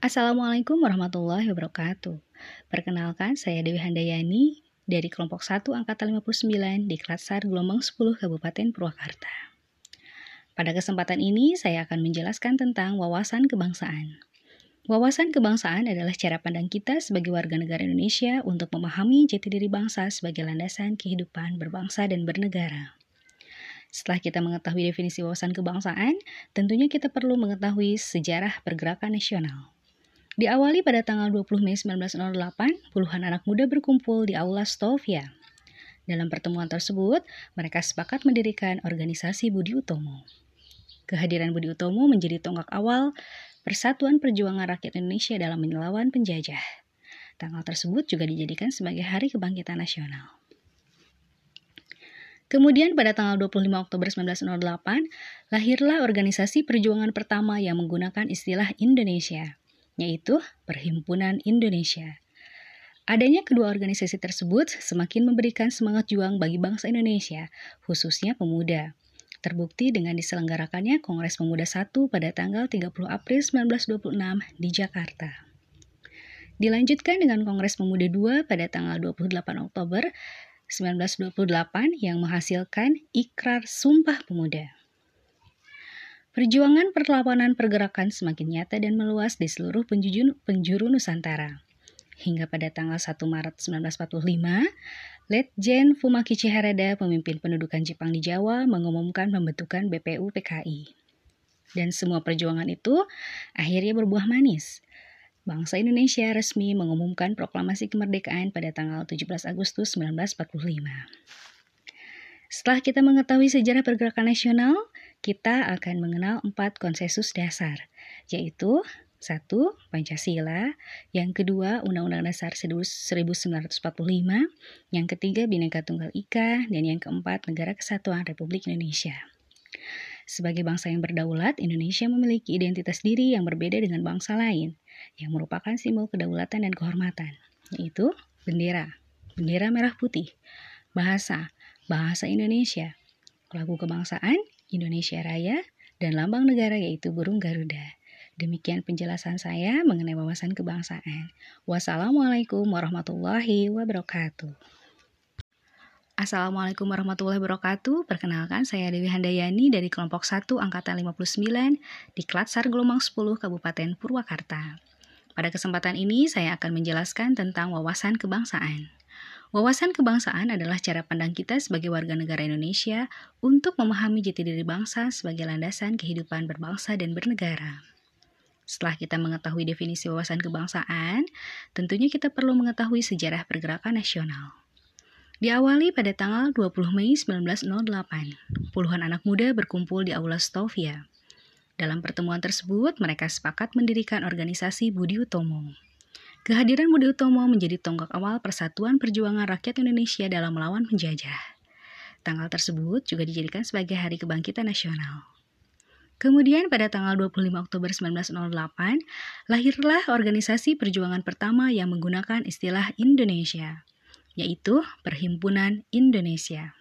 Assalamualaikum warahmatullahi wabarakatuh. Perkenalkan, saya Dewi Handayani dari kelompok 1 angkatan 59 di Klatsar Gelombang 10 Kabupaten Purwakarta. Pada kesempatan ini, saya akan menjelaskan tentang wawasan kebangsaan. Wawasan kebangsaan adalah cara pandang kita sebagai warga negara Indonesia untuk memahami jati diri bangsa sebagai landasan kehidupan berbangsa dan bernegara. Setelah kita mengetahui definisi wawasan kebangsaan, tentunya kita perlu mengetahui sejarah pergerakan nasional. Diawali pada tanggal 20 Mei 1908, puluhan anak muda berkumpul di Aula Stovia. Dalam pertemuan tersebut, mereka sepakat mendirikan organisasi Budi Utomo. Kehadiran Budi Utomo menjadi tonggak awal Persatuan Perjuangan Rakyat Indonesia dalam melawan penjajah. Tanggal tersebut juga dijadikan sebagai Hari Kebangkitan Nasional. Kemudian pada tanggal 25 Oktober 1908, lahirlah organisasi perjuangan pertama yang menggunakan istilah Indonesia yaitu Perhimpunan Indonesia. Adanya kedua organisasi tersebut semakin memberikan semangat juang bagi bangsa Indonesia, khususnya pemuda. Terbukti dengan diselenggarakannya Kongres Pemuda I pada tanggal 30 April 1926 di Jakarta. Dilanjutkan dengan Kongres Pemuda II pada tanggal 28 Oktober 1928 yang menghasilkan Ikrar Sumpah Pemuda. Perjuangan perlawanan pergerakan semakin nyata dan meluas di seluruh penjuru, penjuru Nusantara. Hingga pada tanggal 1 Maret 1945, Letjen Fumakichi Harada, pemimpin pendudukan Jepang di Jawa, mengumumkan pembentukan BPU PKI. Dan semua perjuangan itu akhirnya berbuah manis. Bangsa Indonesia resmi mengumumkan proklamasi kemerdekaan pada tanggal 17 Agustus 1945. Setelah kita mengetahui sejarah pergerakan nasional, kita akan mengenal empat konsensus dasar, yaitu satu, Pancasila, yang kedua, Undang-Undang Dasar 1945, yang ketiga, Bhinneka Tunggal Ika, dan yang keempat, Negara Kesatuan Republik Indonesia. Sebagai bangsa yang berdaulat, Indonesia memiliki identitas diri yang berbeda dengan bangsa lain, yang merupakan simbol kedaulatan dan kehormatan, yaitu bendera, bendera merah putih, bahasa, bahasa Indonesia, lagu kebangsaan, Indonesia Raya, dan lambang negara yaitu burung Garuda. Demikian penjelasan saya mengenai wawasan kebangsaan. Wassalamualaikum warahmatullahi wabarakatuh. Assalamualaikum warahmatullahi wabarakatuh. Perkenalkan saya Dewi Handayani dari kelompok 1 angkatan 59 di Klatsar Gelombang 10 Kabupaten Purwakarta. Pada kesempatan ini saya akan menjelaskan tentang wawasan kebangsaan. Wawasan kebangsaan adalah cara pandang kita sebagai warga negara Indonesia untuk memahami jati diri bangsa sebagai landasan kehidupan berbangsa dan bernegara. Setelah kita mengetahui definisi wawasan kebangsaan, tentunya kita perlu mengetahui sejarah pergerakan nasional. Diawali pada tanggal 20 Mei 1908, puluhan anak muda berkumpul di Aula Stovia. Dalam pertemuan tersebut, mereka sepakat mendirikan organisasi Budi Utomo. Kehadiran Budi Utomo menjadi tonggak awal Persatuan Perjuangan Rakyat Indonesia dalam melawan penjajah. Tanggal tersebut juga dijadikan sebagai Hari Kebangkitan Nasional. Kemudian pada tanggal 25 Oktober 1908, lahirlah organisasi perjuangan pertama yang menggunakan istilah Indonesia, yaitu Perhimpunan Indonesia.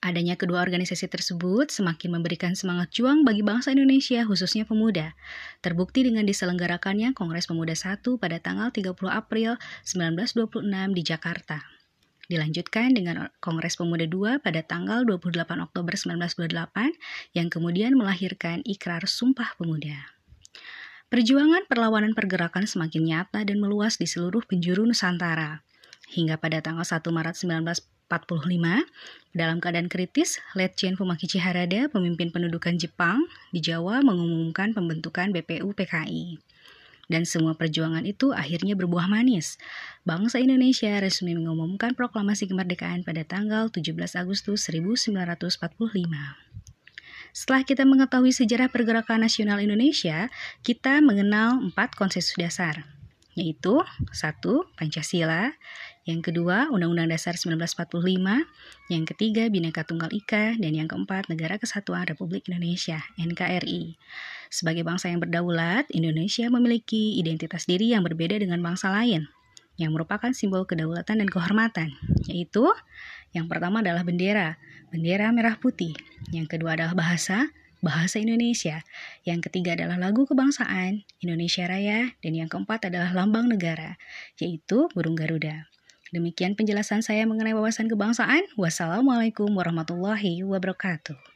Adanya kedua organisasi tersebut semakin memberikan semangat juang bagi bangsa Indonesia khususnya pemuda. Terbukti dengan diselenggarakannya Kongres Pemuda I pada tanggal 30 April 1926 di Jakarta. Dilanjutkan dengan Kongres Pemuda II pada tanggal 28 Oktober 1928 yang kemudian melahirkan Ikrar Sumpah Pemuda. Perjuangan perlawanan pergerakan semakin nyata dan meluas di seluruh penjuru Nusantara. Hingga pada tanggal 1 Maret 19 45, dalam keadaan kritis, Letjen Fumakichi Harada, pemimpin pendudukan Jepang di Jawa, mengumumkan pembentukan BPU PKI. Dan semua perjuangan itu akhirnya berbuah manis. Bangsa Indonesia resmi mengumumkan proklamasi kemerdekaan pada tanggal 17 Agustus 1945. Setelah kita mengetahui sejarah pergerakan nasional Indonesia, kita mengenal empat konsensus dasar, yaitu satu Pancasila, yang kedua Undang-Undang Dasar 1945, yang ketiga Bhinneka Tunggal Ika, dan yang keempat Negara Kesatuan Republik Indonesia (NKRI). Sebagai bangsa yang berdaulat, Indonesia memiliki identitas diri yang berbeda dengan bangsa lain, yang merupakan simbol kedaulatan dan kehormatan, yaitu yang pertama adalah bendera, bendera merah putih, yang kedua adalah bahasa, bahasa Indonesia. Yang ketiga adalah lagu kebangsaan Indonesia Raya dan yang keempat adalah lambang negara, yaitu burung Garuda. Demikian penjelasan saya mengenai wawasan kebangsaan. Wassalamualaikum warahmatullahi wabarakatuh.